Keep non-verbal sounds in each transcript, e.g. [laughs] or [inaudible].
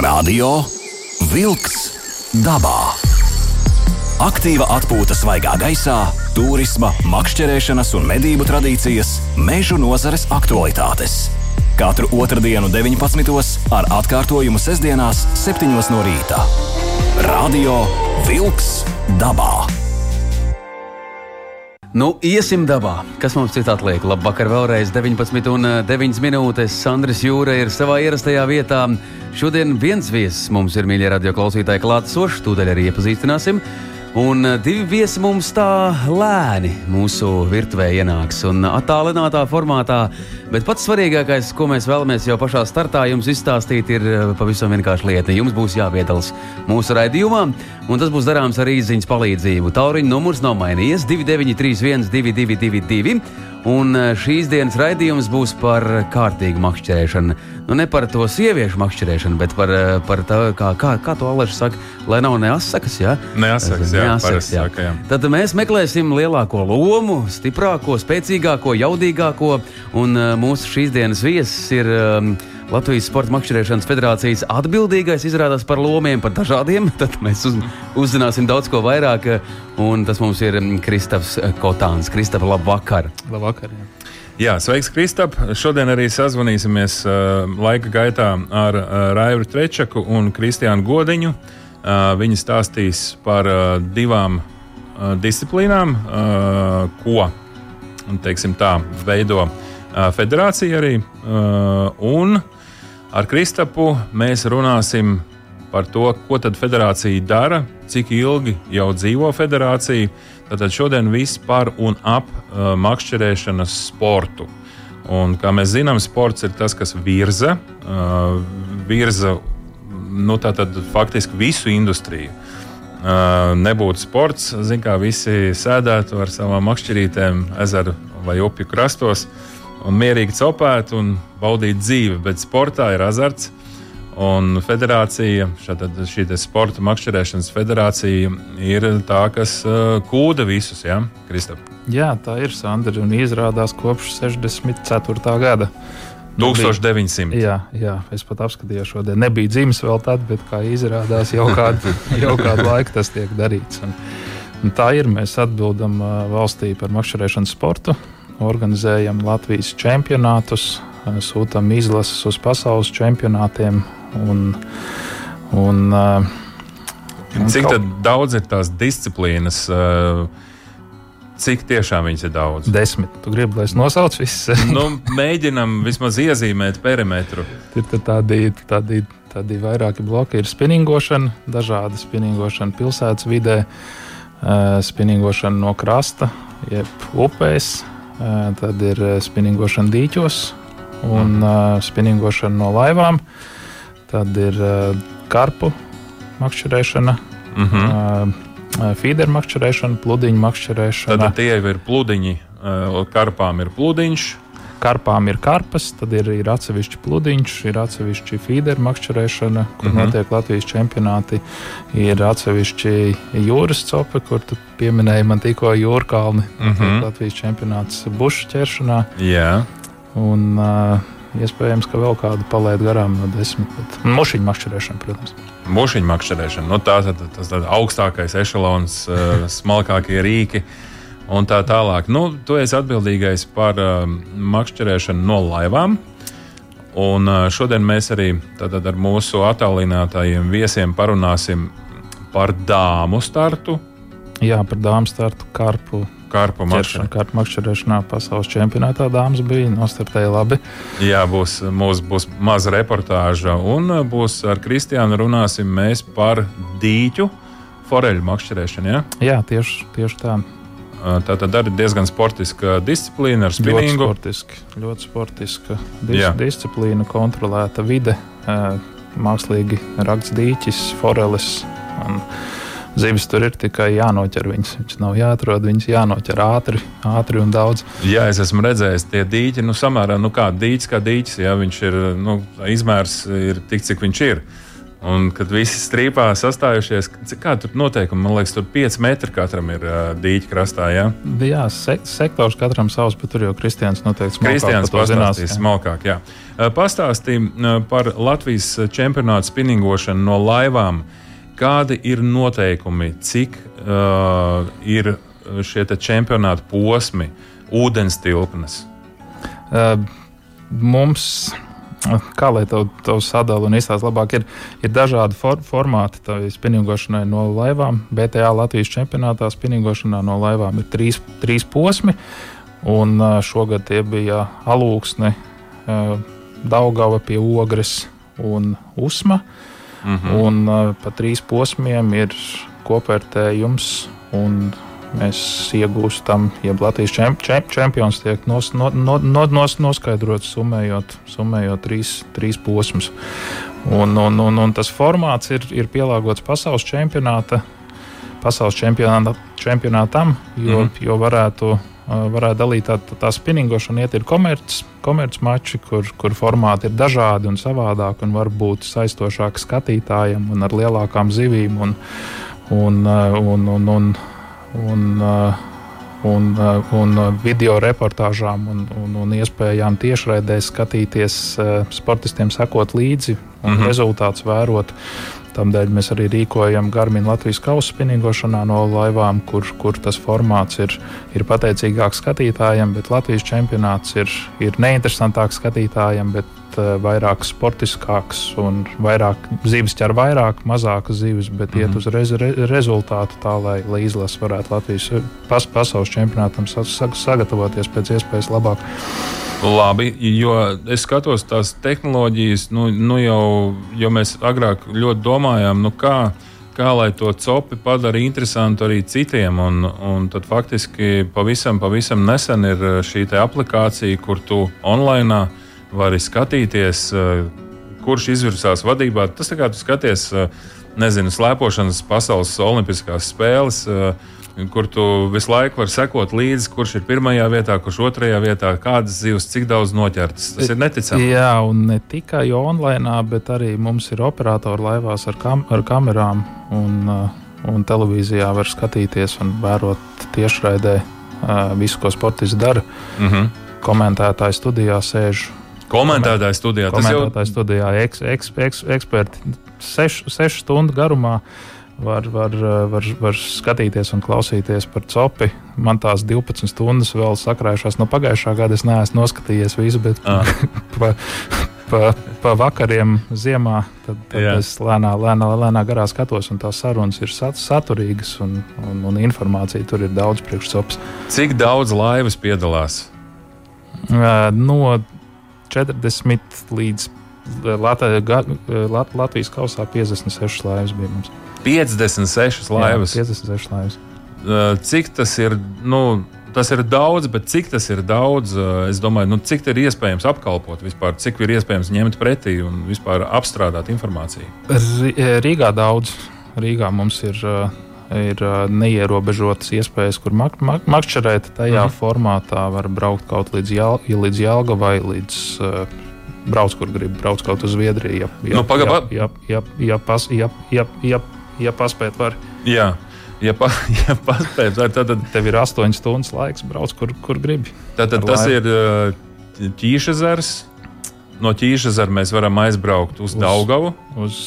Radio Wolks dabā. Aktīva atpūta svaigā gaisā, turisma, makšķerēšanas un medību tradīcijas, mežu nozares aktualitātes. Katru otrdienu, 19. ar atkārtojumu sestdienās, 7. no rīta. Radio Wolks dabā. Nu, iesim dabā. Kas mums citā atliek? Labvakar, vēlreiz 19 un 9 minūtes. Sandrs Jūra ir savā ierastajā vietā. Šodien viens viesis mums ir mīļie radio klausītāji klātesošs, tūdaļ arī iepazīstināsim. Un eh, divi viesi mums tā lēni mūsu virtuvē ienāks un attālinātā formātā. Bet pats svarīgākais, ko mēs vēlamies jau pašā startā jums izstāstīt, ir eh, pavisam vienkārši lieta. Jums būs jāpiedalās mūsu raidījumā, un tas būs darāms ar īsiņas palīdzību. Tauriņa numurs nav mainījies 2931, 222, un eh, šīs dienas raidījums būs par kārtīgu makšķerēšanu nu, ne par to sieviešu makšķerēšanu, bet par, eh, par tā, kā, kā, kā to Alēša saka, lai nav neasakas. Ja? Neasakas, jā, neasakas, jā. Saka, jā. Tad mēs meklēsim lielāko lomu, stiprāko, spēcīgāko, jaudīgāko, un uh, mūsu šīs dienas viesis ir. Um, Latvijas Sporta makšķerēšanas federācijas atbildīgais izrādās par lomiem, par dažādiem. [laughs] Tad mēs uz, uzzināsim daudz ko vairāk. Un tas mums ir mm, Kristofs Kotāns. Kristof, labvakar! Labvakar! Jā. Jā, sveiks, Kristap. Šodien arī sazvanīsimies uh, laika gaitā ar uh, Raivu Trečaku un Kristiānu Godiņu. Uh, viņi stāstīs par uh, divām uh, disciplīnām, uh, ko teiksim, tā, veido uh, federācija arī. Uh, un ar Kristapu mēs runāsim par to, ko tad federācija dara, cik ilgi jau dzīvo federācija Tātad šodien viss par un ap uh, makšķerēšanas sportu. Un, kā mēs zinām, sports ir tas, kas virza, uh, virza nu, tātad, faktiski visu industriju. Uh, nebūtu sports, zin, kā visi sēdētu ar savām makšķerītēm ezeru vai upju krastos un mierīgi copētu un baudītu dzīvi, bet sportā ir azarts. Un federācija, šātad, šī sporta makšķerēšanas federācija, ir tā, kas uh, kūda visus, ja, Kristap? Jā, tā ir Sandra, un izrādās kopš 64. gada. 1900. Jā, jā, es pat apskatīju, šodien nebija dzimis vēl tad, bet kā izrādās, jau kādu, [laughs] jau kādu laiku tas tiek darīts. Un, un tā ir. Mēs atbildam uh, valstī par makšķerēšanas sportu, organizējam Latvijas čempionātus, uh, sūtām izlases uz pasaules čempionātiem Un, un, uh, un Cik kaut... daudz ir tās disciplīnas? Uh, Cik tiešām viņas ir daudz? Desmit. Tu gribi, lai es nosaucu visas? [laughs] nu, mēģinam vismaz iezīmēt perimetru. Ir tādi, tādi, tādi vairāki bloki. Ir spinningošana, dažāda spinningošana pilsētas vidē, spinningošana no krasta, jeb upēs, tad ir spinningošana dīķos un mm. uh, spinningošana no laivām. Uh, Tad ir uh, karpu makšķerēšana, mm -hmm. uh, feederu makšķerēšana, pludiņu makšķerēšana. Tad tie jau ir pludiņi, uh, karpām ir pludiņš. Karpām ir karpas, tad ir, ir atsevišķi pludiņš, ir atsevišķi feederu makšķerēšana, kur mm -hmm. notiek Latvijas čempionāti. Ir atsevišķi jūras copi, kur tu pieminēji man tikko jūrkalni. Mm -hmm. Latvijas čempionāts bušu ķeršanā. Jā. Un, uh, Iespējams, ka vēl kādu palaid garām no desmit. Mošiņu makšķerēšana, protams. Mošiņu makšķerēšana, nu, tā ir tas augstākais ešalons, uh, smalkākie rīki un tā tālāk. Nu, tu esi atbildīgais par uh, makšķerēšanu no laivām. Un uh, šodien mēs arī ar mūsu attālinātajiem viesiem parunāsim par dāmu startu. Jā, par dāmu startu, karpu Karpu makšķerēšanā pasaules čempionātā dāmas bija nostartēja labi. Jā, būs, mūs būs maza reportāža, un būs ar Kristiānu runāsim mēs par dīķu foreļu makšķerēšanu. Ja? Jā, tieši, tieši tā. Tā tad arī diezgan sportiska disciplīna ar spinningu. Ļoti sportiska, ļoti sportiska dis Jā. disciplīna, kontrolēta vide, mākslīgi rakts dīķis, forelis. Un, Zivis tur ir tikai jānoķer viņas. Viņas nav jāatrod, viņas jānoķer ātri, ātri un daudz. Jā, es esmu redzējis, tie dīķi, nu, samērā, nu, kā dīķis, kā dīķis, jā, viņš ir, nu, izmērs ir tik, cik viņš ir. Un, kad visi strīpā sastājušies, kā tur noteikumi, man liekas, tur 5 metri katram ir uh, dīķa krastā. Ja? Jā, se sektors katram savs, bet tur jau Kristians noteikti Kristians pastāstīs smalkāk. Jā. Pastāstīja par Latvijas čempionāta spinningošanu no laivām. Kādi ir noteikumi, cik uh, ir šie čempionāta posmi, ūdens tilpnes? Uh, mums kā lai to, to sadalītu un izstāsta labāk, ir, ir dažādi for, formāti. Tā ir spinningošanai no laivām. BTA Latvijas čempionātā spinningošanā no laivām ir trīs, trīs posmi. Un šogad tie bija alūksne, Daugava pie Ogres un Usma. Mm -hmm. Un pa trīs posmiem ir kopvērtējums un mēs iegūstam, ja Latvijas čemp, čemp, čempions tiek nos, no, no, no, nos, noskaidrots, summējot, summējot trīs, trīs posmus. Un, un, un, un tas formāts ir, ir pielāgots pasaules čempionāta, pasaules čempionāta, čempionātam, jo, mm. jo varētu, varētu dalīt tā, tā spinningošana, iet ir komerces komerc mači, kur, kur formāti ir dažādi un savādāki un var būt saistošāki skatītājiem un ar lielākām zivīm. Un, un, un, un, un, un, uh, un, uh, un video reportāžām un, un, un iespējām tiešraidē skatīties, uh, sportistiem sekot līdzi un mm -hmm. rezultātus vērot. Tādēļ mēs arī rīkojam Garmin Latvijas kausa spinīgošanā no laivām, kur, kur tas formāts ir, ir pateicīgāks skatītājiem, bet Latvijas čempionāts ir, ir neinteresantāks skatītājiem, bet uh, vairāk sportiskāks un vairāk zivis ķer vairāk, mazākas zivis, bet mm -hmm. iet uz rez, re, rezultātu tā, lai, lai izlase varētu Latvijas pas, pasaules čempionātam sagatavoties pēc iespējas labāk. Labi, jo es skatos tās tehnoloģijas, nu, nu jau, jo mēs agrāk ļoti domājām, nu kā, kā lai to copi padara interesantu arī citiem. Un, un tad faktiski pavisam, pavisam nesen ir šī aplikācija, kur tu online vari skatīties, eh, kurš izvirsās vadībā. Tas tā kā tu skaties, eh, nezinu, slēpošanas pasaules olimpiskās spēles. Eh, kur tu visu laiku vari sekot līdzi, kurš ir pirmajā vietā, kurš otrajā vietā, kādas zivs, cik daudz noķertas. Tas ir neticami. Jā, un ne tikai online, bet arī mums ir operatori laivās ar, kam ar kamerām un, un televīzijā var skatīties un vērot tiešraidē visu, ko sportists dara. Mm -hmm. Komentētāji studijā sēž Komentētāja studijā. Komentētāja jau... studijā eks, eks, eks, eksperti sešu, sešu stundu garumā. Var, var, var, var skatīties un klausīties par copi. Man tās 12 stundas vēl sakrājušās no pagājušā gada. Es neesmu noskatījies visu, bet ah. [laughs] pa, pa, pa vakariem ziemā tad, tad es lēnā, lēnā, lēnā garā skatos. Tās sarunas ir sat, saturīgas un, un, un informācija tur ir daudz priekšsops. Cik daudz laivas piedalās? No 40 līdz Lat Latvijas kausā 56 laivas bija mums. 56 laivas. Jā, 56 laivas. Cik tas ir? Nu, tas ir daudz, bet cik tas ir daudz? Es domāju, nu, cik ir iespējams apkalpot vispār, cik ir iespējams ņemt pretī un vispār apstrādāt informāciju? Rīgā daudz. Rīgā mums ir ir neierobežotas iespējas, kur mak mak makšķerēt. Tajā mhm. formātā var braukt kaut līdz, Jāl līdz Jālgavai, līdz uh, brauc, kur grib, brauc kaut uz Zviedriju. Ja, ja, nu, pagabā... ja, ja, ja, pas, ja, ja, ja, ja paspēt, var. Jā. Ja, pa, [laughs] ja paspēt, tad, tad tev ir 8 stundas laiks, brauc, kur, kur gribi. Tad, tad tas laivu. ir ķīšezers. No ķīšezera mēs varam aizbraukt uz, uz Daugavu. Uz,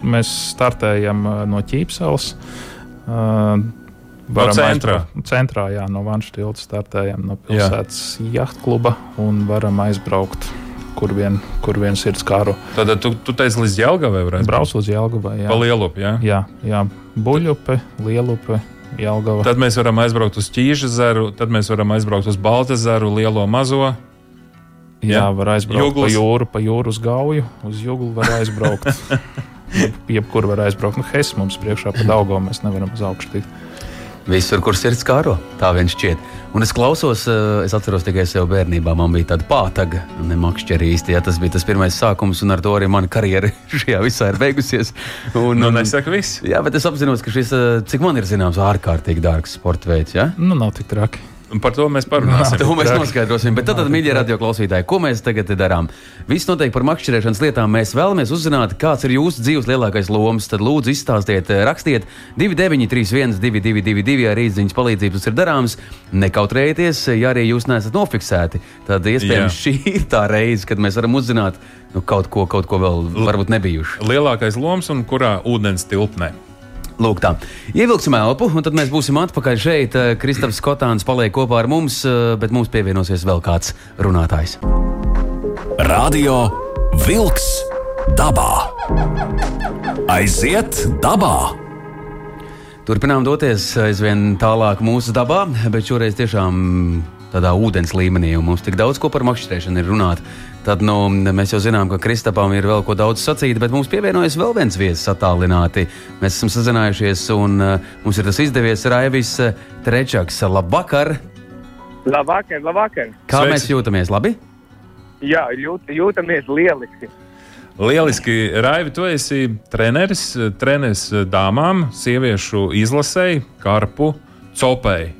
mēs startējam no Ķīpseles. Uh, No centrā. Aizbraukt, centrā, jā, no Vanšu tilta startējam no pilsētas jahtkluba un varam aizbraukt. Kur vien, kur vien sirds kāru. Tad tu, tu teici, līdz Jālgavai varētu būt. Brauc uz Jālgavai. Jā. Pa Lielupi, jā? Jā, jā. Buļupe, Lielupe, Jālgava. Tad mēs varam aizbraukt uz Ķīžezeru, tad mēs varam aizbraukt uz Baltazaru, Lielo mazo. Jā, jā var aizbraukt Juglas. pa jūru, pa jūru uz Gauju, uz Juglu var aizbraukt. [laughs] jebkur var aizbraukt. Nu, Hess mums priekšā pa Daugo mēs nevaram uz augšu tikt. Visur, kur sirds kāro, tā viņš šķiet. Un es klausos, eh, es atceros tikai sev bērnībā. Man bija tāda pātaga, ne makšķerī īsti. Ja, tas bija tas pirmais sākums, un ar to arī mana karjera [laughs] šajā visā ir beigusies. Un, nu, nesaka viss. Jā, bet es apzinos, ka šis, eh, cik man ir zināms, ārkārtīgi dārgs sporta veids. Ja? Nu, nav tik traki. Par to mēs parunāsim. To mēs noskaidrosim. Bet tad, tad mīļie radio klausītāji, ko mēs tagad darām? Viss notiek par makšķerēšanas lietām. Mēs vēlamies uzzināt, kāds ir jūsu dzīves lielākais lomas. Tad lūdzu izstāstiet, eh, rakstiet 2931, 222, ar īsiņas palīdzību tas ir darāms. Nekautrējieties, ja arī jūs neesat nofiksēti. Tad iespējams Jā. šī ir tā reize, kad mēs varam uzzināt nu, kaut ko, kaut ko vēl varbūt nebijuši. Lielākais lomas un kurā ūdens tilpnē. Lūk, tā. Ievilksim elpu, un tad mēs būsim atpakaļ šeit. Eh, Kristofers Kotāns paliek kopā ar mums, eh, bet mums pievienosies vēl kāds runātājs. Radio Wolks dabā. Aiziet dabā! Turpinām doties aizvien tālāk mūsu dabā, bet šoreiz tiešām tādā ūdens līmenī, un mums tik daudz ko par makšķerēšanu ir runāt. Tad nu, mēs jau zinām, ka Kristapam ir vēl ko daudz sacīt, bet mums pievienojas vēl viens viesis attālināti. Mēs esam sazinājušies, un uh, mums ir tas izdevies Raivis uh, Trečaks. Labvakar! Labvakar, labvakar! Kā Sveiks. mēs jūtamies? Labi? Jā, jūt, jūtamies lieliski. Lieliski, Raivi, tu esi treneris, treneris dāmām, sieviešu izlasēji, karpu, copēji.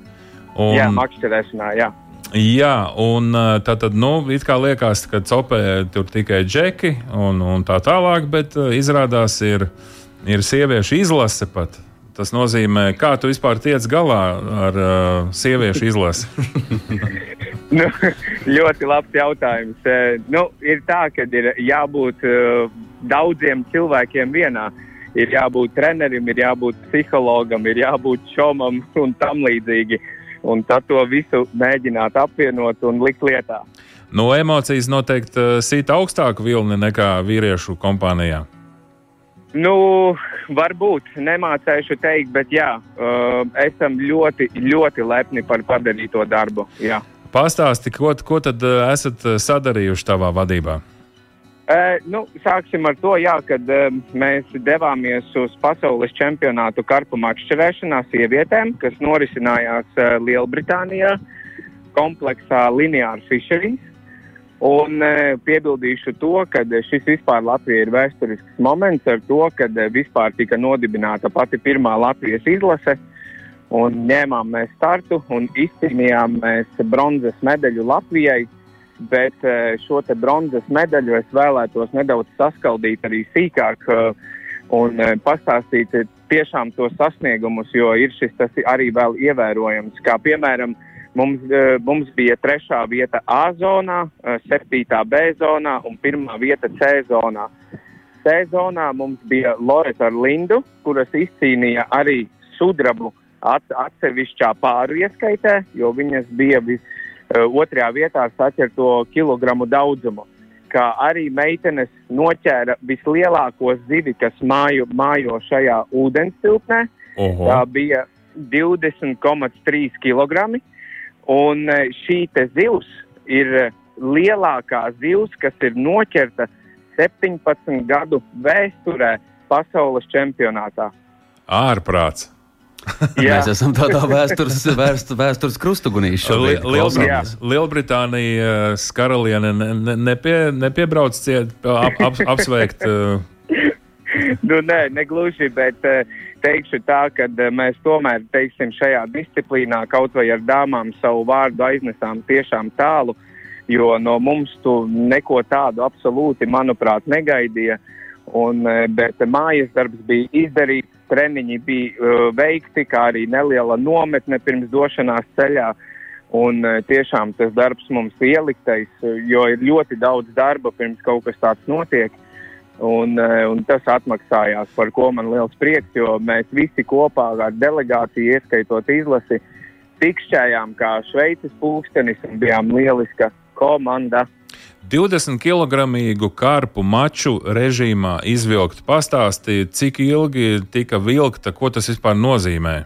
Un... Jā, makšķerēšanā, jā. Jā, un tā tad, nu, it kā liekas, ka copē tur tikai džeki un, un tā tālāk, bet izrādās ir, ir sieviešu izlase pat. Tas nozīmē, kā tu vispār tiec galā ar uh, sieviešu izlasi? [laughs] nu, ļoti labs jautājums. Nu, ir tā, ka ir jābūt uh, daudziem cilvēkiem vienā. Ir jābūt trenerim, ir jābūt psihologam, ir jābūt šomam un tam līdzīgi. Uh, un tad to visu mēģināt apvienot un likt lietā. Nu, emocijas noteikti uh, sīt augstāku vilni nekā vīriešu kompānijā. Nu, varbūt nemācēšu teikt, bet jā, uh, esam ļoti, ļoti lepni par padarīto darbu. Jā. Pastāsti, ko, ko tad uh, esat sadarījuši tavā vadībā? Uh, nu, sāksim ar to, jā, kad uh, mēs devāmies uz pasaules čempionātu karpu makšķerēšanā sievietēm, kas norisinājās uh, Lielbritānijā kompleksā Lineāra Fisheries. Un uh, piebildīšu to, ka šis vispār Latvijai ir vēsturisks moments ar to, kad uh, vispār tika nodibināta pati pirmā Latvijas izlase. Un ņēmām mēs startu un izcīnījām mēs bronzas medaļu Latvijai. Bet eh, šo bronzas medaļu es vēlētos nedaudz saskaldīt arī sīkāk eh, un eh, pastāstīt tiešām tos sasniegumus, jo ir šis arī vēl ievērojams. Kā piemēram, mums, mums bija trešā vieta A zonā, septītā B zonā un pirmā vieta C zonā. C zonā mums bija Loreta ar Lindu, kuras izcīnīja arī sudrabu atsevišķā pāru ieskaitē, jo viņas bija vis, Eh, otrajā vietā ar saķerto kilogramu daudzumu. Kā arī meitenes noķēra vislielāko zivi, kas māju, mājo šajā ūdens tilpnē. Oho. Tā bija 20,3 kg. Un eh, šī zivs ir lielākā zivs, kas ir noķerta 17 gadu vēsturē pasaules čempionātā. Ārprāts! [laughs] Mēs esam tādā vēstures, vēstures, vēstures krustugunī. Lielbritānijas Lielbritānija karaliene ne, nepie, nepiebrauc ciet, ap, ap, apsveikt. [laughs] nu, nē, negluži, bet teikšu tā, ka mēs tomēr teiksim, šajā disciplīnā kaut vai ar dāmām savu vārdu aiznesām tiešām tālu, jo no mums tu neko tādu absolūti, manuprāt, negaidīja. Un, bet mājas darbs bija izdarīts treniņi bija uh, veikti, kā arī neliela nometne pirms došanās ceļā. Un uh, tiešām tas darbs mums ieliktais, jo ir ļoti daudz darba pirms kaut kas tāds notiek. Un, uh, un tas atmaksājās, par ko man liels prieks, jo mēs visi kopā ar delegāciju, ieskaitot izlasi, tikšķējām kā Šveices pulkstenis un bijām lieliska komanda. 20 kg karpu maču režīmā izvilkt. Pastāstiet, cik ilgi tika vilkta, ko tas vispār nozīmē?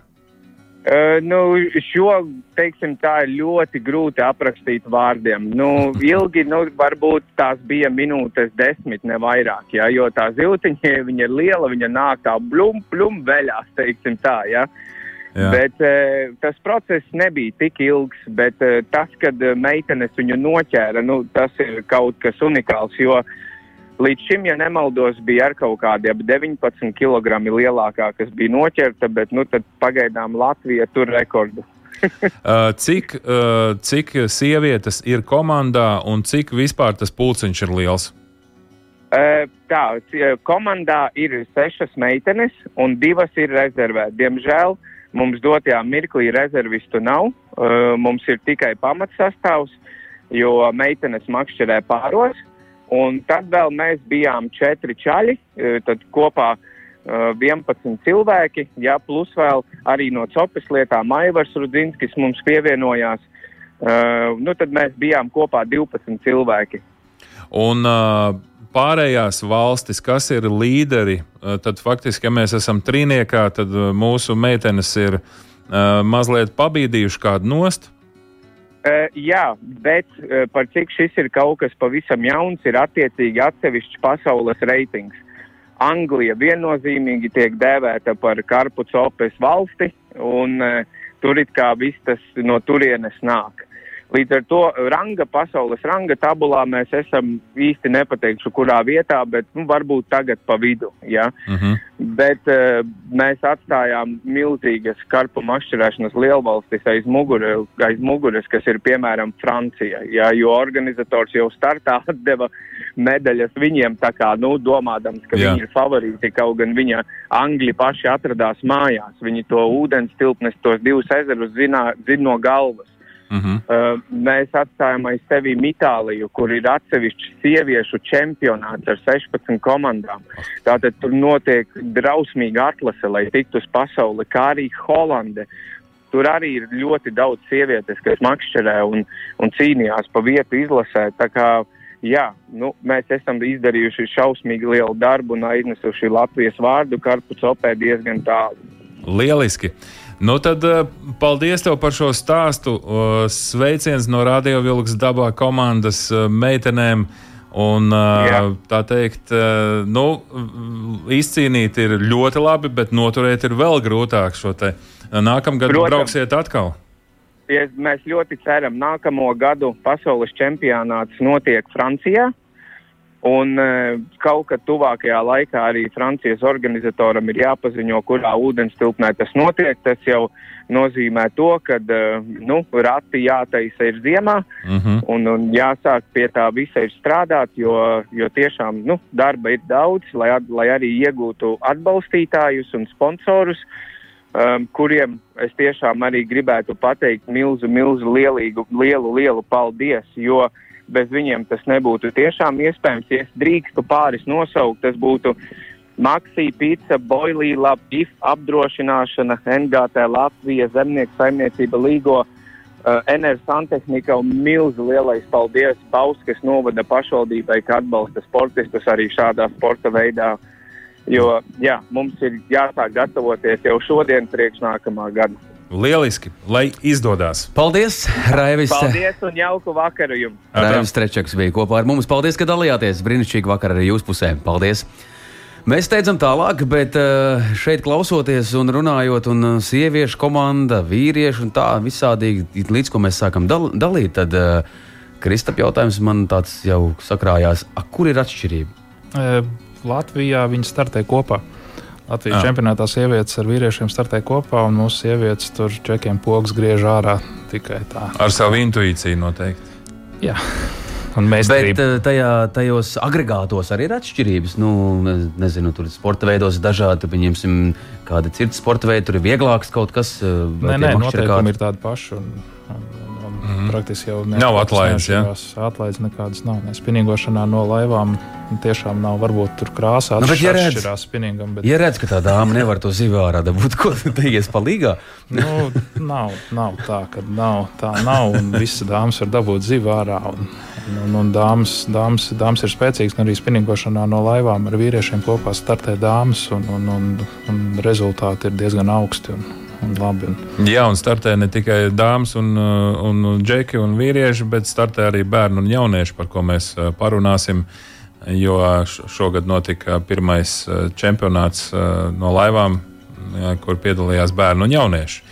Uh, nu, šo teiksim, tā ir ļoti grūti aprakstīt vārdiem. Nu, [laughs] ilgi, nu, varbūt tās bija minūtes, desmit, ne vairāk. Ja, jo tā ziltiņa ir liela, viņa nāk tā blum, blum, veļās, teiksim tā. Ja. Uh, Jā. Bet uh, tas process nebija tik ilgs, bet uh, tas, kad uh, meitenes viņu noķēra, nu, tas ir kaut kas unikāls. Jo līdz šim, ja nemaldos, bija ar kaut kādi ap 19 kg lielākā, kas bija noķerta, bet nu, pagaidām Latvija tur rekordu. [laughs] Uh, cik, uh, cik sievietes ir komandā un cik vispār tas pulciņš ir liels? Uh, Tā, komandā ir sešas meitenes un divas ir rezervētas. Diemžēl mums dotajā mirklī rezervistu nav. Uh, Mums ir tikai pamatsastāvs, jo meitenes makšķerē pāros. Un tad vēl mēs bijām četri čaļi, uh, tad kopā uh, 11 cilvēki, jā, plus vēl arī no Copes lietām Aivars Rudzinskis mums pievienojās. Nu, tad mēs bijām kopā 12 cilvēki. Un uh, pārējās valstis, kas ir līderi, uh, tad faktiski, ja mēs esam trīniekā, tad uh, mūsu meitenes ir uh, mazliet pabīdījuši kādu nost. Uh, jā, bet uh, par cik šis ir kaut kas pavisam jauns, ir attiecīgi atsevišķs pasaules reitings. Anglija viennozīmīgi tiek dēvēta par karpu copes valsti, un uh, tur it kā viss tas no turienes nāk. Līdz ar to ranga, pasaules ranga tabulā mēs esam īsti nepateikšu, kurā vietā, bet nu, varbūt tagad pa vidu. Ja? Uh -huh. Bet uh, mēs atstājām milzīgas karpu mašķirēšanas lielvalstis aiz, mugure, aiz muguras, kas ir piemēram Francija. Jā, jo organizators jau startā [laughs] deva medaļas viņiem, tā kā nu, domādams, ka jā. viņi ir favorīti, kaut gan viņa Angļi paši atradās mājās. Viņi to ūdens tilpnes, tos divus ezerus zina, zina no galvas. Uh -huh. Uh, mēs atstājam aiz sevi Itāliju, kur ir atsevišķs sieviešu čempionāts ar 16 komandām. Tātad tur notiek drausmīga atlase, lai tiktu uz pasauli, kā arī Holande. Tur arī ir ļoti daudz sievietes, kas makšķerē un, un cīnījās pa vietu izlasē. Tā kā, jā, nu, mēs esam izdarījuši šausmīgi lielu darbu un aiznesuši Latvijas vārdu karpu copē diezgan tālu. Lieliski! Nu tad uh, paldies tev par šo stāstu. Sveiciens no Radio Vilks dabā komandas uh, meitenēm. Un, uh, Jā. tā teikt, nu, izcīnīt ir ļoti labi, bet noturēt ir vēl grūtāk šo te. Nākamgad Protams. brauksiet atkal. Ja mēs ļoti ceram, nākamo gadu pasaules čempionāts notiek Francijā. Un e, kaut kad tuvākajā laikā arī Francijas organizatoram ir jāpaziņo, kurā ūdens tilpnē tas notiek. Tas jau nozīmē to, ka e, nu, rati jātaisa ir ziemā Uh -huh. un, un jāsāk pie tā visa ir strādāt, jo, jo tiešām nu, darba ir daudz, lai, lai arī iegūtu atbalstītājus un sponsorus, um, kuriem es tiešām arī gribētu pateikt milzu, milzu lielīgu, lielu, lielu paldies, jo bez viņiem tas nebūtu tiešām iespējams. Ja es drīkstu pāris nosaukt, tas būtu Maksija, Pizza, Boilīla, BIF apdrošināšana, NGT Latvija, Zemnieku saimniecība Līgo. Uh, NR Santehnika un milzu lielais paldies Bauskas novada pašvaldībai, ka atbalsta sportistus arī šādā sporta veidā. Jo jā, mums ir jāsāk gatavoties jau šodien priekš nākamā gada. Lieliski, lai izdodas. Paldies, Raivis! Paldies un jauku vakaru jums! Raivis Strečaks bija kopā ar mums. Paldies, ka dalījāties. Brīnišķīgi vakar arī jūs pusē. Paldies! Mēs steidzam tālāk, bet eh, šeit klausoties un runājot, un eh, sieviešu komanda, vīriešu un tā visādīgi, līdz ko mēs sākam dal dalīt, tad uh, Kristap jautājums man tāds jau sakrājās, a, kur ir atšķirība? E, Latvijā viņi startē kopā. Latvijas čempionātā sievietes ar vīriešiem startē kopā, un mūsu sievietes tur čekiem pogas griež ārā tikai tā. Ar savu intuīciju noteikti. Jā, Bet eh, tajā, tajos agregātos arī ir atšķirības. Nu, ne- nezinu, tur ir sporta veidos dažādi, pieņemsim, kāda ir cita sporta veida, tur ir vieglāks kaut kas. eh, Nē, nē, noteikumi kādi? ir tādi paši. Un, un, -hmm. praktiski jau Nav atlaides, ja? Atlaides nekādas nav. Ne. Spinīgošanā no laivām tiešām nav. Varbūt tur krāsā Nu, bet ja redz- spinīgam. Bet, Ja redz, ka tā dāma nevar to zivu ārā dabūt, [laughs] ko tad ies palīgā? nu, nav, nav tā, ka nav. Tā nav. Un visas dāmas var dabūt zivu ārā. Un, un, un dāmas, dāmas, dāmas ir spēcīgas. un Arī spinīgošanā no laivām ar vīriešiem kopā startē dāmas. Un, un, un, un rezultāti ir diezgan augsti un, un labi. Un, Jā, un startē ne tikai dāmas un, uh, un, džeki un vīrieši, bet startē arī bērni un jaunieši, par ko mēs uh, parunāsim. Jo š- šogad notika pirmais uh, čempionāts uh, no laivām, kur piedalījās bērni un jaunieši.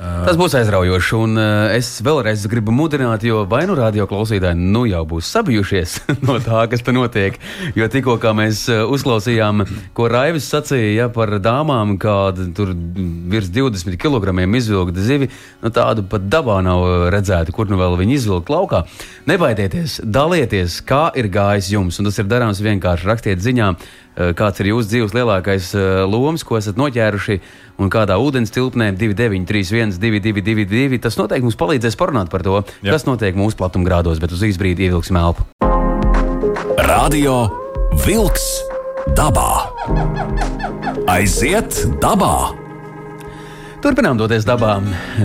Tas būs aizraujoši, un uh, es vēlreiz gribu mudināt, jo vai nu radio klausītāji nu jau būs sabijušies [laughs] no tā, kas tur notiek. Jo tikko mēs uh, uzklausījām, ko Raivis sacīja ja, par dāmām, kāda tur virs 20 kg izvilkta zivi, nu, tādu pat dabā nav redzēta, kur nu vēl viņi izvilkt laukā. Nebaidieties, dalieties, kā ir gājis jums, un tas ir darāms vienkārši rakstiet ziņā kāds ir jūsu dzīves lielākais lomas, ko esat noķēruši un kādā ūdens tilpnē 2931, 222, tas noteikti mums palīdzēs parunāt par to, Jā. kas notiek mūsu platumgrādos, bet uz īsu brīdi ievilksim elpu. Radio Vilks dabā! Aiziet dabā! Turpinām doties dabā.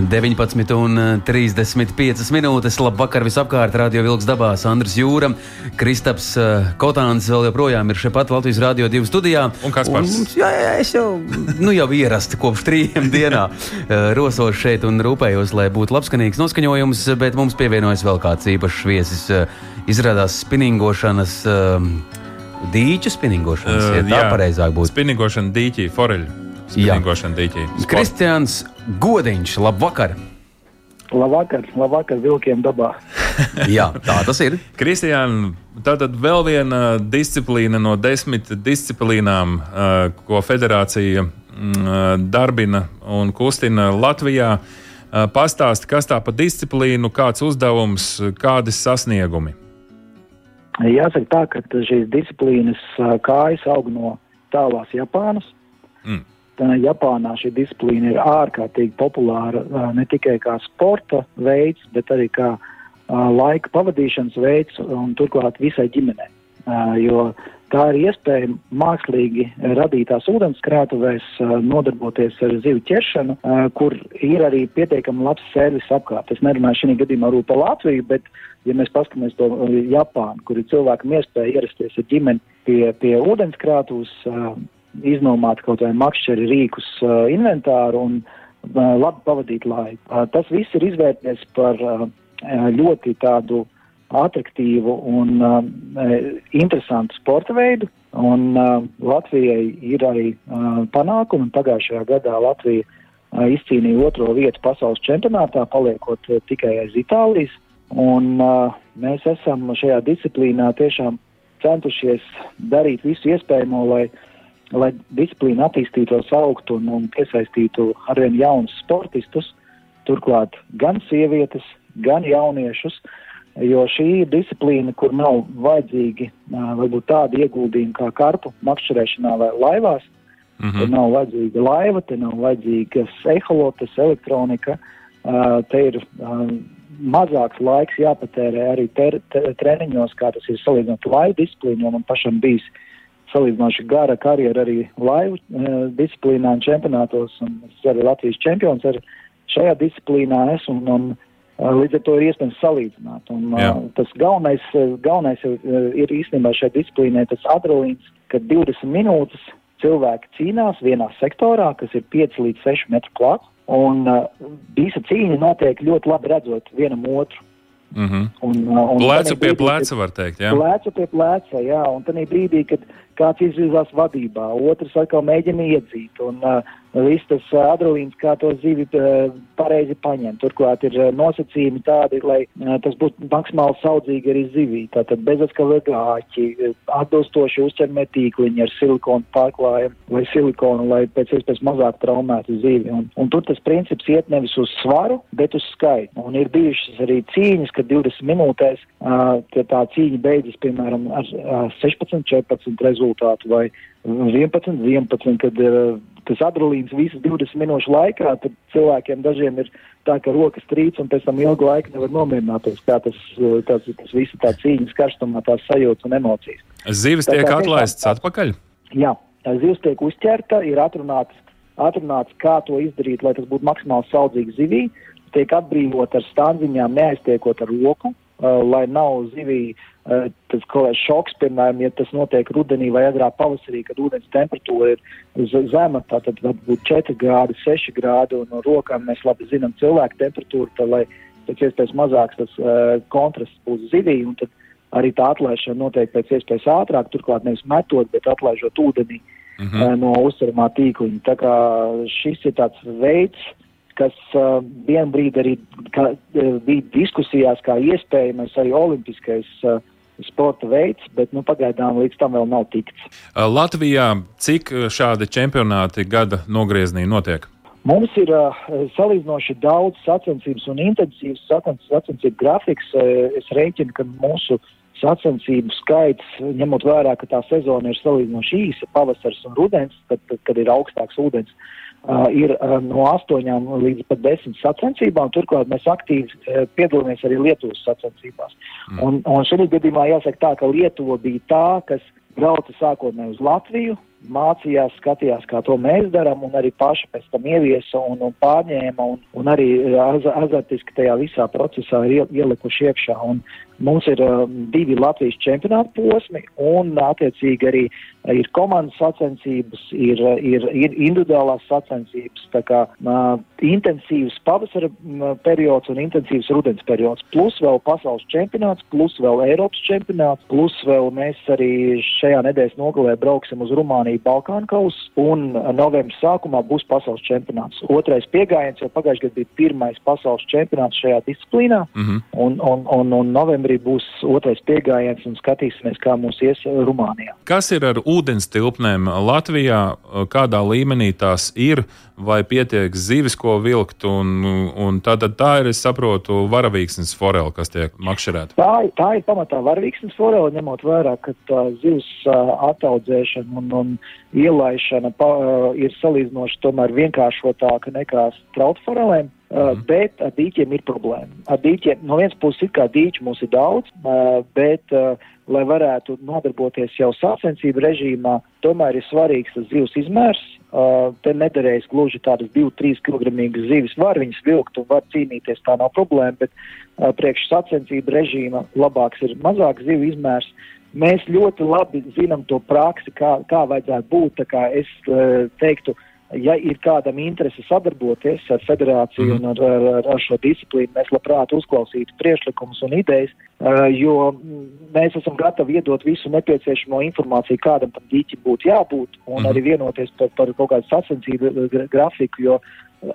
19,35 minūtes. Labvakar visapkārt. Radio Vilks dabā. Andris Jūra, Kristaps eh, Kotāns vēl joprojām ir šeit pat Latvijas Rādio 2 studijā. Un kas par to? Jā, jā, es jau, nu, jau ierasti kopš trījiem dienā [laughs] eh, rosos šeit un rūpējos, lai būtu labskanīgs noskaņojums, bet mums pievienojas vēl kāds īpašs viesis. Eh, izrādās spinningošanas. Dīķu spinningošanas, uh, ja tā pareizāk būtu. Spinningošana dīķī, foreļu spēļņošana dīķī. Kristians Godiņš, labvakar! Labvakar, labvakar vilkiem dabā. [laughs] Jā, tā tas ir. Kristiāna, tā tad vēl viena disciplīna no desmit disciplīnām, ko federācija mm, darbina un kustina Latvijā. Pastāsti, kas tā pa disciplīnu, kāds uzdevums, kādi sasniegumi? Jāsaka tā, ka šīs disciplīnas kājas aug no tālās Japānas. Mm. Japānā šī disciplīna ir ārkārtīgi populāra ne tikai kā sporta veids, bet arī kā laika pavadīšanas veids un turklāt visai ģimenei. Jo tā ir iespēja mākslīgi radītās ūdenskrātuvēs nodarboties ar zivju ķeršanu, kur ir arī pietiekami labs servis apkārt. Es nerunāju šī gadījumā par Latviju, bet, ja mēs paskatāmies to Japānu, kur ir cilvēkam iespēja ierasties ar ģimeni pie, pie ūdenskrātuves, iznomāt kaut vai makšķeri rīkus uh, inventāru un uh, labi pavadīt laiku. Uh, tas viss ir izvērties par uh, ļoti tādu atraktīvu un uh, interesantu sporta veidu, un uh, Latvijai ir arī uh, panākumi. Pagājušajā gadā Latvija uh, izcīnīja otro vietu pasaules čempionātā, paliekot uh, tikai aiz Itālijas, un uh, mēs esam šajā disciplīnā tiešām centušies darīt visu iespējamo, lai uh, lai disciplīna attīstītos, augtu un, un piesaistītu arvien jaunus sportistus, turklāt gan sievietes, gan jauniešus, jo šī ir disciplīna, kur nav vajadzīgi varbūt tādi ieguldījumi kā karpu makšķerēšanā vai laivās. Mm -hmm. Te nav vajadzīga laiva, te nav vajadzīgas eholotes, elektronika. Te ir mazāks laiks jāpatērē arī ter, ter, treniņos, kā tas ir salīdzinot laivu disciplīnu, jo man pašam bijis uh, salīdzinoši gara karjera arī laivu uh, disciplīnā un čempionātos, un es arī Latvijas čempions ar šajā disciplīnā esmu, un, un uh, līdz ar to ir iespējams salīdzināt. Un, uh, tas galvenais, galvenais ir, ir īstenībā šai disciplīnai tas adrenalīns, ka 20 minūtes cilvēki cīnās vienā sektorā, kas ir 5 līdz 6 metru klāts, un uh, visa cīņa notiek ļoti labi redzot vienam otru. Mm -hmm. un, un plecu pie pleca, var teikt. Jā. Plecu pie pleca, jā. Un tad brīdī, kad kāds izvirzās vadībā, otrs atkal mēģina iedzīt. Un, uh, viss tas uh, adrenalīns, kā to zivi uh, pareizi paņemt. Turklāt ir uh, nosacījumi tādi, lai tas būtu maksimāli saudzīgi arī zivī. Tātad bezatskaļie gāķi, atbilstoši uzķermē tīkliņi ar silikonu pārklājumu vai silikonu, lai pēc iespējas mazāk traumētu zivi. Un, un tur tas princips iet nevis uz svaru, bet uz skaitu. Un ir bijušas arī cīņas, kad 20 minūtēs uh, tā cīņa beidzas, piemēram, ar uh, 16, 14 rezultātu rezultātu, vai 11, 11, kad ir uh, tas adrenalīns visas 20 minūšu laikā, tad cilvēkiem dažiem ir tā, ka rokas trīc un pēc tam ilgu laiku nevar nomierināties, kā tas, uh, tas, tas visu tā cīņas karstumā, tās sajūtas un emocijas. Zivis tiek atlaistas atpakaļ? Jā, zivs tiek uzķerta, ir atrunāts, atrunāts, kā to izdarīt, lai tas būtu maksimāli saudzīgi zivī, tiek atbrīvot ar stādziņām, neaiztiekot ar roku, uh, lai nav zivī uh, tas kaut kāds šoks, piemēram, ja tas notiek rudenī vai agrā pavasarī, kad ūdens temperatūra ir zema, tātad varbūt 4 grādi, 6 grādi, un no rokām mēs labi zinām cilvēku temperatūru, tad, lai pēc iespējas mazāks tas uh, kontrasts būs zivī, un tad arī tā atlaišana notiek pēc iespējas ātrāk, turklāt nevis metot, bet atlaižot ūdenī mm -hmm. uh, no uztveramā tīkliņa. Tā kā šis ir tāds veids, kas uh, vienu brīdi arī kā, uh, bija diskusijās kā iespējamais arī olimpiskais uh, sporta veids, bet nu, pagaidām līdz tam vēl nav tikts. Latvijā cik šādi čempionāti gada nogriezienī notiek? Mums ir uh, salīdzinoši daudz sacensības un intensīvas sacensību grafiks. Uh, es rēķinu, ka mūsu sacensību skaits, ņemot vērā, ka tā sezona ir salīdzinoši īsa, pavasars un rudens, kad, kad ir augstāks ūdens, uh, ir no astoņām līdz pat desmit sacensībām. Turklāt mēs aktīvi piedalāmies arī Lietuvas sacensībās. Mm. Un, un šajā gadījumā jāsaka tā, ka Lietuva bija tā, kas brauca sākotnēji uz Latviju, mācījās, skatījās, kā to mēs darām, un arī paši pēc tam ieviesa un, un pārņēma, un, un arī az, azartiski tajā visā procesā ir ielikuši iekšā. Un mums ir uh, divi Latvijas čempionāta posmi, un attiecīgi arī ir komandas sacensības, ir, ir, ir individuālās sacensības, tā kā uh, intensīvs pavasara periods un intensīvs rudens periods, plus vēl pasaules čempionāts, plus vēl Eiropas čempionāts, plus vēl mēs arī šajā nedēļas nogalē brauksim uz Rumāniju Balkānu kausa, un novembris sākumā būs pasaules čempionāts. Otrais pieejams jau pagājušajā gadā bija pirmais pasaules čempionāts šajā disciplīnā, mm -hmm. un, un, un, un novembrī būs otrais pieejams, un skatīsimies, kā mums ies Rumānijā. Kas ir ar ūdens tilpnēm Latvijā? Kādā līmenī tās ir? Vai pietiek zivis, ko vilkt, un, un tā, tā ir, es saprotu, varavīksnes forela, kas tiek makšķerēta? Tā, tā ir pamatā varavīksnes forela, ņemot vērā, ka tā zivs ataudzēšana un, un ielaišana pa, ir salīdzinoši tomēr vienkāršotāka nekā strautforelēm. Uh, mm. Bet ar dīķiem ir problēma. Ar dīķiem no vienas puses ir kā dīķi mums ir daudz, uh, bet, uh, lai varētu nodarboties jau sacensību režīmā, tomēr ir svarīgs tas zivs izmērs. Uh, te nederēs gluži tādas 2-3 kg zivis. Var viņas vilkt un var cīnīties, tā nav problēma, bet uh, priekš sacensību režīma labāks ir mazāks zivu izmērs. Uh, Mēs ļoti labi zinām to praksi, kā, kā vajadzētu būt. Kā es uh, teiktu, ja ir kādam interese sadarboties ar federāciju mm un ar, ar, ar šo disciplīnu, mēs labprāt uzklausītu priekšlikumus un idejas, jo mēs esam gatavi iedot visu nepieciešamo informāciju, kādam tam dīķim būtu jābūt, un mm arī vienoties par, par kaut kādu sacensību grafiku, jo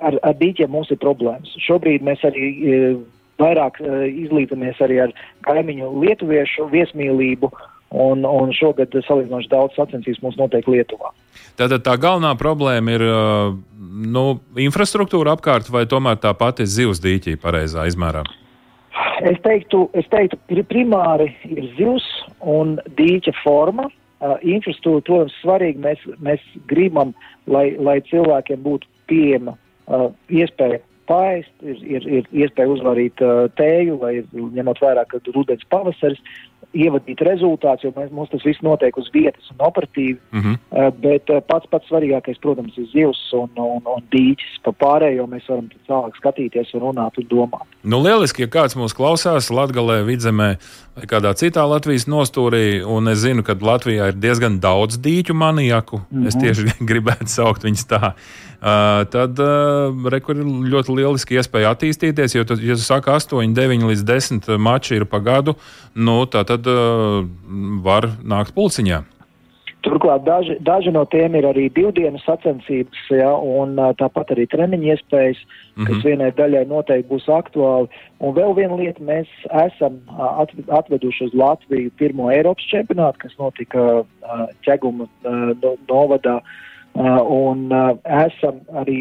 ar, ar dīķiem mums ir problēmas. Šobrīd mēs arī vairāk izlīdzamies arī ar kaimiņu lietuviešu viesmīlību. Un, un šogad salīdzinoši daudz sacensības mums notiek Lietuvā. Tātad tā galvenā problēma ir uh, nu, infrastruktūra apkārt, vai tomēr tā pati zivs dīķī pareizā izmērā? Es teiktu, es teiktu, primāri ir zivs un dīķa forma. Uh, infrastruktūra, protams, svarīga. Mēs, mēs gribam, lai, lai cilvēkiem būtu pieejama uh, iespēja paēst, ir, ir, ir iespēja uzvarīt uh, tēju, vai ņemot vērā, ka rudens pavasaris, ievadīt rezultātus, jo mēs, mums tas viss notiek uz vietas un operatīvi. Mm -hmm. uh, bet uh, pats pats svarīgākais, protams, ir zivs un, un, un dīķis. Pa pārējo mēs varam tālāk skatīties un runāt un domāt. Nu, lieliski, ja kāds mūs klausās Latgalē, Vidzemē vai kādā citā Latvijas nostūrī, un es zinu, ka Latvijā ir diezgan daudz dīķu manijaku. Mm -hmm. Es tieši [laughs] gribētu saukt viņus tā. Uh, tad uh, rekur ir ļoti lieliski iespēja attīstīties, jo, ja tu saki 8, 9 līdz 10 mači ir pa gadu, nu, tā tad var nākt pulciņā. Turklāt daži, daži no tiem ir arī divdienas sacensības, ja, un tāpat arī treniņa iespējas, mm -hmm. kas vienai daļai noteikti būs aktuāli. Un vēl viena lieta, mēs esam atveduši uz Latviju pirmo Eiropas čempionātu, kas notika Ķeguma novadā. Uh, un uh, esam arī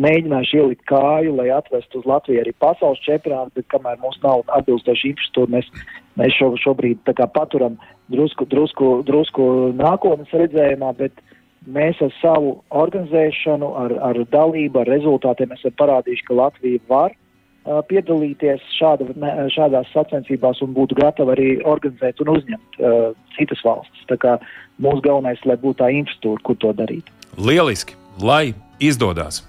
mēģinājuši ielikt kāju, lai atvestu uz Latviju arī pasaules čempionātu, bet kamēr mums nav atbilstoši infrastruktūra, mēs, mēs šo, šobrīd paturam drusku, drusku, drusku nākotnes redzējumā, bet mēs ar savu organizēšanu, ar, ar dalību, ar rezultātiem esam parādījuši, ka Latvija var uh, piedalīties šāda, šādās sacensībās un būtu gatava arī organizēt un uzņemt uh, citas valstis. Tā kā mūsu galvenais, lai būtu tā infrastruktūra, kur to darīt. Lieliski, lai izdodas!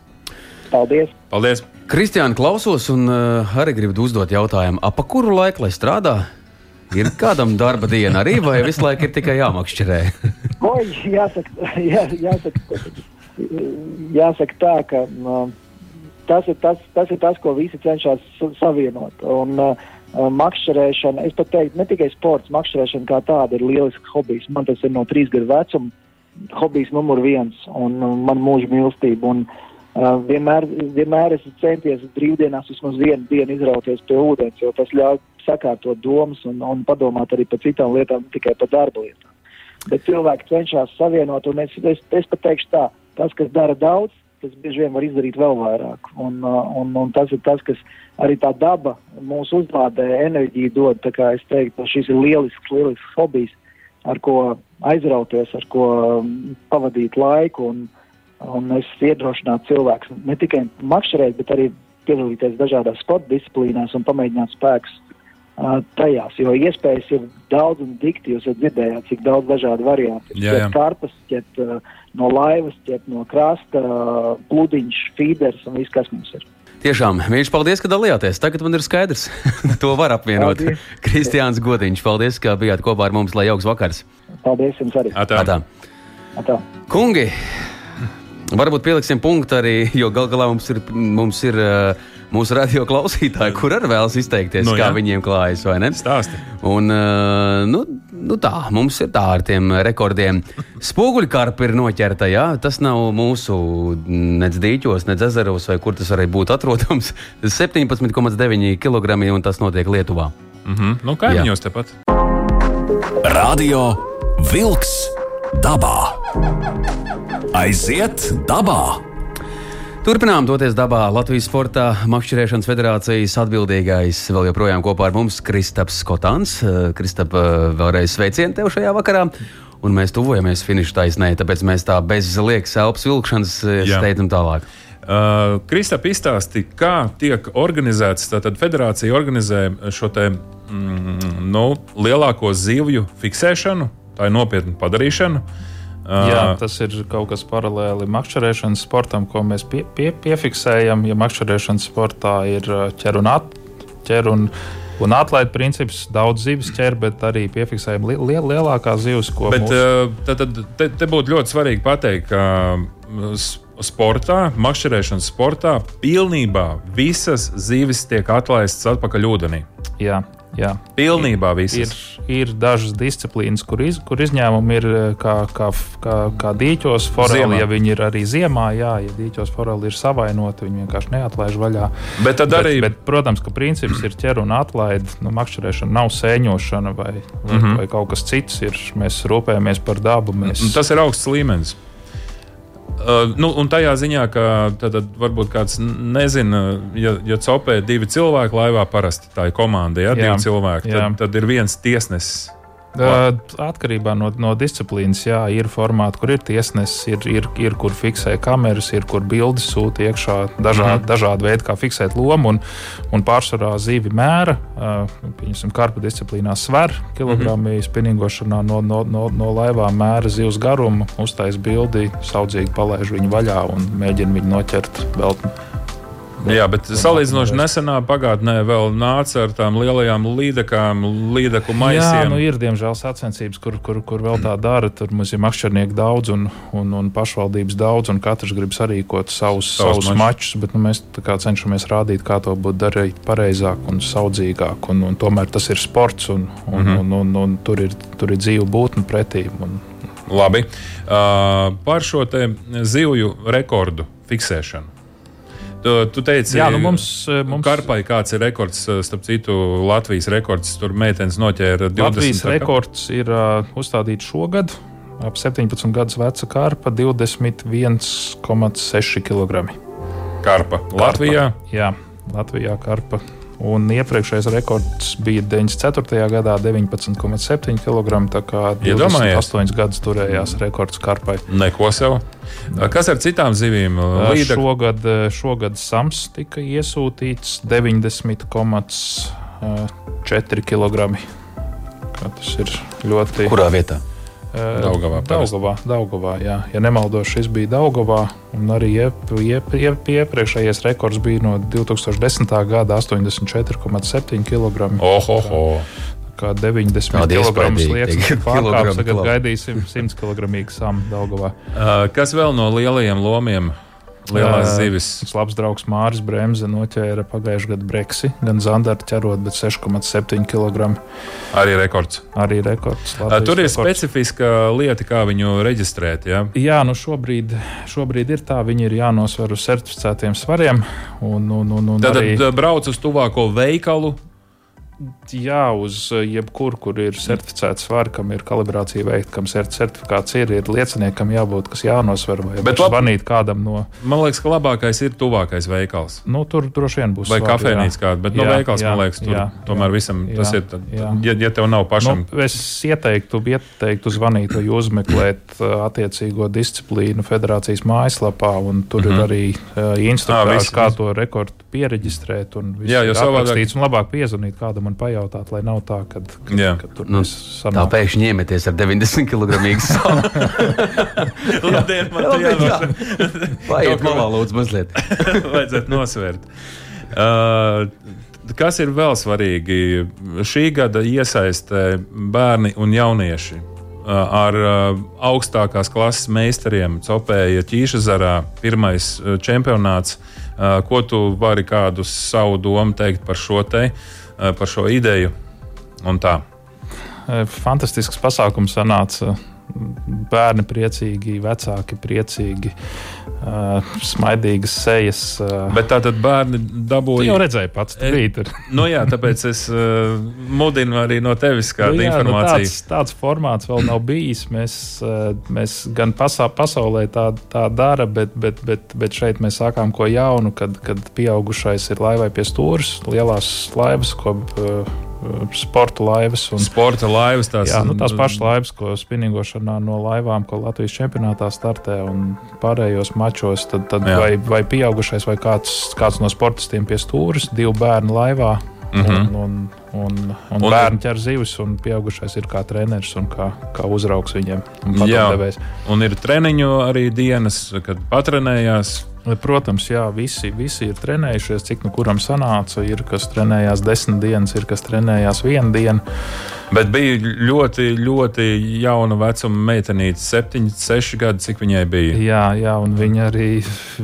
Paldies! Paldies. Kristiāna klausos un uh, arī gribu uzdot jautājumu, ap kuru laiku lai strādā? Ir kādam darba diena arī, vai visu laiku ir tikai jāmakšķerē? [laughs] Oi, jāsaka, jā, jāsaka, jāsaka tā, ka uh, tas, ir tas, tas ir tas, ko visi cenšas savienot. Un, uh, makšķerēšana, es pat teiktu, ne tikai sports, makšķerēšana kā tāda ir lielisks hobijs. Man tas ir no trīs gadu vecuma hobijs numur viens un man mūža mīlestība. Un, Uh, vienmēr, vienmēr es centies brīvdienās vismaz vienu dienu izrauties pie ūdens, jo tas ļauj sakārtot domas un, un padomāt arī par citām lietām, ne tikai par darba lietām. Bet cilvēki cenšas savienot, un es, es, es pat teikšu tā, tas, kas dara daudz, tas bieži vien var izdarīt vēl vairāk. Un, un, un tas ir tas, kas arī tā daba mūsu uzlādē enerģiju dod. Es teiktu, šis ir lielisks, lielisks hobijs, ar ko aizrauties, ar ko pavadīt laiku. Un, Un es iedrošinātu cilvēkus ne tikai makšķerēt, bet arī piedalīties dažādās sporta disciplīnās un pamēģināt spēkus uh, tajās. Jo iespējas ir daudz un dikti. Jūs dzirdējāt, cik daudz dažādu variantu. Jā. Ķert karpas, ķert uh, no laivas, ķert no krasta, uh, pludiņš, feeders un viss, kas mums ir. Tiešām, viņš paldies, ka dalījāties. Tagad man ir skaidrs, [laughs] to var apvienot. Paldies. [laughs] Kristiāns Godiņš, paldies, ka bijāt kopā ar mums, lai jauks vakars. Paldies jums arī. Atā. Atā. Atā. Kungi, varbūt pieliksim punktu arī, jo gal galā mums ir, mums ir uh, mūsu radio klausītāji, kur arī vēlas izteikties, Nu kā jā. viņiem klājas, vai ne? Stāsti. Un, uh, nu, nu tā, mums ir tā ar tiem rekordiem. [laughs] Spoguļkarpa ir noķerta, jā, tas nav mūsu nec dīķos, nec ezeros, vai kur tas arī būtu atrodams. [laughs] 17,9 kg un tas notiek Lietuvā. Mhm. Nu, kaimiņos tepat. Radio Wolks dabā. Aiziet dabā! Turpinām doties dabā. Latvijas Sporta makšķerēšanas federācijas atbildīgais vēl joprojām kopā ar mums Kristaps Skotāns. Kristap, vēlreiz sveicieni tev šajā vakarā. Un mēs tuvojamies finiša taisnē, tāpēc mēs tā bez liekas elpas vilkšanas eh, Jā. steidzam tālāk. Uh, Kristap izstāsti, kā tiek organizēts, tātad federācija organizē šo te, mm, nu, lielāko zivju fiksēšanu, tā ir nopietna padarīšana. Uh, Jā, tas ir kaut kas paralēli makšķerēšanas sportam, ko mēs pie, pie, piefiksējam. Ja makšķerēšanas sportā ir ķer un, at, ķer un, un atlaid princips, daudz zivis ķer, bet arī piefiksējam li, li, lielākās zivis, ko Bet mūsu... tad, tad, te, te būtu ļoti svarīgi pateikt, ka sportā, makšķerēšanas sportā, pilnībā visas zivis tiek atlaistas atpakaļ ūdenī. Jā, jā. Pilnībā Ir, visas. ir dažas disciplīnas, kur, iz, kur izņēmumi ir eh, kā, kā, kā, kā dīķos, foreli, ja viņi ir arī ziemā. Jā, ja dīķos foreli ir savainoti, viņi vienkārši neatlaiž vaļā. Bet tad arī Bet, bet, protams, ka princips ir ķer un atlaid. Nu, makšķerēšana nav sēņošana vai, mm. -hmm. vai kaut kas cits. Ir. Mēs rūpējamies par dabu. Mēs... Tas ir augsts līmenis. Uh, nu, un tajā ziņā, ka tad, tad varbūt kāds nezina, ja, ja copē divi cilvēki laivā, parasti tā ir komanda, ja Jā. divi cilvēki, Jā. tad, tad ir viens tiesnesis. Uh, Atkarībā no, no disciplīnas, jā, ir formāti, kur ir tiesnesis, ir, ir, ir kur fiksē kameras, ir kur bildes sūta iekšā, dažādi, mm dažādi veidi, kā fiksēt lomu. Un, un pārsvarā zīvi mēra, uh, piemēram, karpa disciplīnā sver kilogrammi, mm spinningošanā no, no, no, no laivām mēra zivs garumu, uztais bildi, saudzīgi palaiž viņu vaļā un mēģina viņu noķert vēl. Jā, bet salīdzinoši nesenā pagātnē vēl nāca ar tām lielajām līdekām, līdeku Jā, maisiem. nu ir diemžēl sacensības, kur, kur, kur vēl tā dara. Tur mums ir makšķernieki daudz un, un, un pašvaldības daudz, un katrs grib sarīkot savus, Savus savus mačus. Bet nu, mēs cenšamies rādīt, kā to būtu darīt pareizāk un saudzīgāk. Un, un tomēr tas ir sports, un, un, mm. -hmm. un, un, un tur, ir, tur ir dzīva būtne pretī. Un, Labi. Uh, par šo zivju rekordu fiksēšanu. Tu, tu teici, Jā, nu mums- mums- Karpai kāds ir rekords, starp citu, Latvijas rekords. Tur meitenes noķēra 20. Latvijas rekords ir uh, uzstādīts šogad. Ap 17 gadus veca karpa 21,6 kg. Karpa. Latvijā. Jā, Latvijā karpa. Un iepriekšējais rekords bija 94. gadā 19,7 kg. Tā kā Iedomājies? 28 gadus turējās rekords karpai. Neko sev. Kas ar citām zivīm? Līdek, Šogad, šogad Sams tika iesūtīts 90,4 kg. Tas ir ļoti. Kurā vietā? Eh, Daugavā. Daugavā, Daugavā jā. Ja nemaldos, šis bija Daugavā. Un arī iep, iep, iep, iepriekšējais rekords bija no 2010. gada 84,7 kg. Ohoho! Kā 90 Tādi kg liekas, kilogrami Tagad gaidīsim 100 kg samu Daugavā. Uh, kas vēl no lielajiem lomiem? Lielās zivis. Tas labs draugs Māris Bremse noķēra pagājušā gada breksi, gan zandarta ķerot, bet 6,7 kg. Arī rekords. Arī rekords. Latvijas Tur ir rekords. specifiska lieta, kā viņu reģistrēt. Ja? Jā, nu šobrīd, šobrīd ir tā, viņi ir jānosver uz certificētiem svariem. Un, un, un, un Tad arī... brauc uz tuvāko veikalu Jā, uz eh, jebkuru, kur ir certificēts svari, kam ir kalibrācija veikta, kam certifikāts ir, ir lieciniekam jābūt, kas jānosver vai Bet zvanīt kādam no. Man liekas, ka labākais ir tuvākais veikals. Nu, tur droši vien būs. Vai kafejnīca kāda, bet jā, no veikals, jā, man liekas, tur jā, tomēr jā, visam jā, tas ir. Tad, ja, ja tev nav pašam. Nu, es ieteiktu, ieteiktu zvanīt vai uzmeklēt uh, attiecīgo disciplīnu federācijas mājaslapā, un tur mm -hmm. ir mhm. arī uh, instruktārs, kā to rekordu pieregistrēt. Jā, jo savādāk. Un labāk piezvanīt kādam man pajautāt, lai nav tā, ka tur nu, sanāk. tā pēkšņi iemeties ar 90 kg sāli. Labdien, man te jānošana. Paiet malā, lūdzu, mazliet. [laughs] Vajadzētu nosvērt. Uh, kas ir vēl svarīgi? Šī gada iesaistē bērni un jaunieši uh, ar uh, augstākās klases meistariem copēja Ķīšazarā pirmais uh, čempionāts. Ko tu vari kādu savu domu teikt par šo te? Eh, par šo ideju. Eh, fantastisks pasākums sanāca. Bērni priecīgi, vecāki priecīgi, uh, smaidīgas sejas. Uh, Bet tā tad bērni dabūja. Jau redzēji pats, tur ir. nu jā, tāpēc es uh, mudinu arī no tevis kādu nu jā, nu informāciju. Nu tāds, tāds formāts vēl nav bijis. Mēs, uh, mēs gan pasā, pasaulē tā, tā dara, bet, bet, bet, bet šeit mēs sākām ko jaunu, kad, kad pieaugušais ir laivai pie stūres, lielās laivas, ko. Uh, sporta laivas. Un, sporta laivas tās, jā, nu, tās pašas laivas, ko spinningošanā no laivām, ko Latvijas čempionātā startē un pārējos mačos. Tad, tad vai, vai pieaugušais vai kāds, kāds no sportistiem pie stūres, divu bērnu laivā. Mm -hmm. un, un, un, un, un bērni ķer zivis, un pieaugušais ir kā treneris un kā, kā uzraugs viņiem. Un jā, un ir treniņu arī dienas, kad patrenējās Protams, jā, visi, visi ir trenējušies, cik nu kuram sanāca. Ir kas trenējās desmit dienas, ir kas trenējās vienu dienu. Bet bija ļoti, ļoti jauna vecuma meitenīte, 7, 6 gadi, cik viņai bija. Jā, jā un viņa arī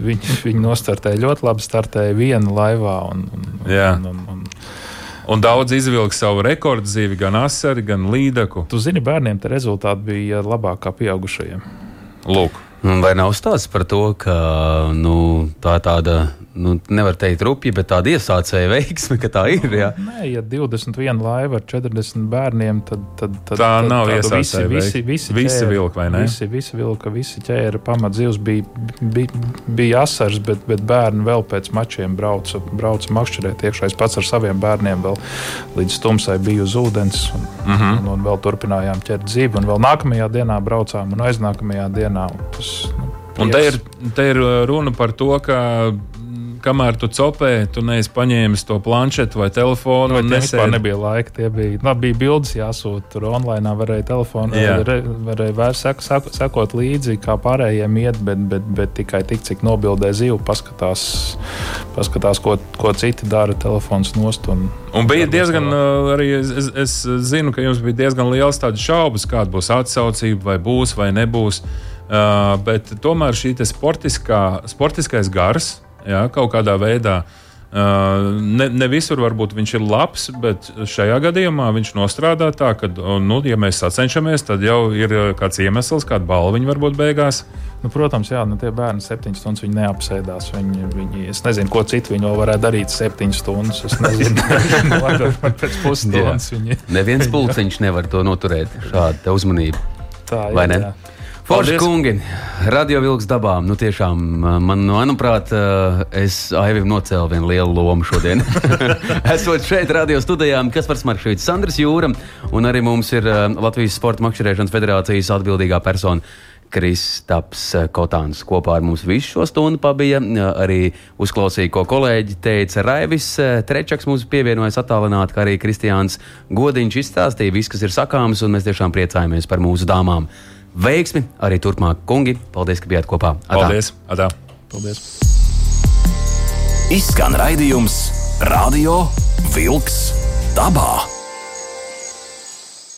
viņa, viņa nostartēja ļoti labi. Startēja viena laivā. Un, un, jā. un, un, un, Un daudz izvilka savu rekordu dzīvi, gan asari, gan līdaku. Tu zini, bērniem tie rezultāti bija labāk kā pieaugušajiem. Lūk. Vai nav stāsts par to, ka nu, tā tāda, nu, nevar teikt, rupja, bet tāda iesācēja veiksme, ka tā ir? Jā, Nē, ja 21 laiva ar 40 bērniem, tad, tad, tad tā tad, nav iesācēja. Visi, visi, visi, visi vilka, vai ne? Visi, visi vilka, visi ķēra pamatzivs bija, bija, bija asars, bet, bet bērni vēl pēc mačiem brauca, brauca makšķerēt iekšā. Es pats ar saviem bērniem vēl līdz tumsai biju uz ūdens un, uh mhm. -huh. un, un vēl turpinājām ķert dzīvi. Un vēl nākamajā dienā braucām un aiznākamajā dienā. Un tas, nu, Un te ir, te ir uh, runa par to, ka kamēr tu copē, tu neesi paņēmis to planšetu vai telefonu. Vai nesēd... vispār nebija laika. Tie bija, nu, bija bildes jāsūta. Tur online varēja telefonu, re, varēja vērs, sek, sek, sekot līdzi, kā pārējiem iet, bet, bet, bet tikai tik, cik nobildē zivu, paskatās, paskatās ko, ko citi dara, telefons nost. Un, un bija diezgan, uh, arī es, es, es zinu, ka jums bija diezgan liels šaubas, kāda būs atsaucība, vai būs vai nebūs. Uh, bet tomēr šī sportiskā, sportiskais gars jā, kaut kādā veidā. Uh, ne, ne visur varbūt viņš ir labs, bet šajā gadījumā viņš nostrādā tā, ka, nu, ja mēs sacenšamies, tad jau ir kāds iemesls, kāda balva viņa varbūt beigās. Nu, protams, jā, nu, tie bērni septiņas stundas viņi neapsēdās. Viņi, viņi, es nezinu, ko citu viņi vēl varētu darīt septiņas stundas. Es nezinu, [laughs] [laughs] kāpēc pēc pusstundas viņi. Neviens [laughs] pulciņš nevar to noturēt, šādu uzmanību. Tā ir. Forši kungi, radio vilks dabā. Nu, tiešām, man, manuprāt, es Aivim nocēlu vienu lielu lomu šodien. [laughs] Esot šeit, radio studijā, kas par Smarkšvīts, Sandrs Jūra, un arī mums ir Latvijas Sporta makšķerēšanas federācijas atbildīgā persona. Kristaps Kotāns kopā ar mums visu šo stundu pabija. Arī uzklausīja, ko kolēģi teica. Raivis Trečaks mums pievienojas attālināti, kā arī Kristiāns Godiņš izstāstīja visu, kas ir sakāms, un mēs tiešām priecājamies par mūsu dāmām veiksmi arī turpmāk, kungi. Paldies, ka bijāt kopā. Atā. Paldies! Atā. Paldies. Izskan raidījums Radio Wolks dabā.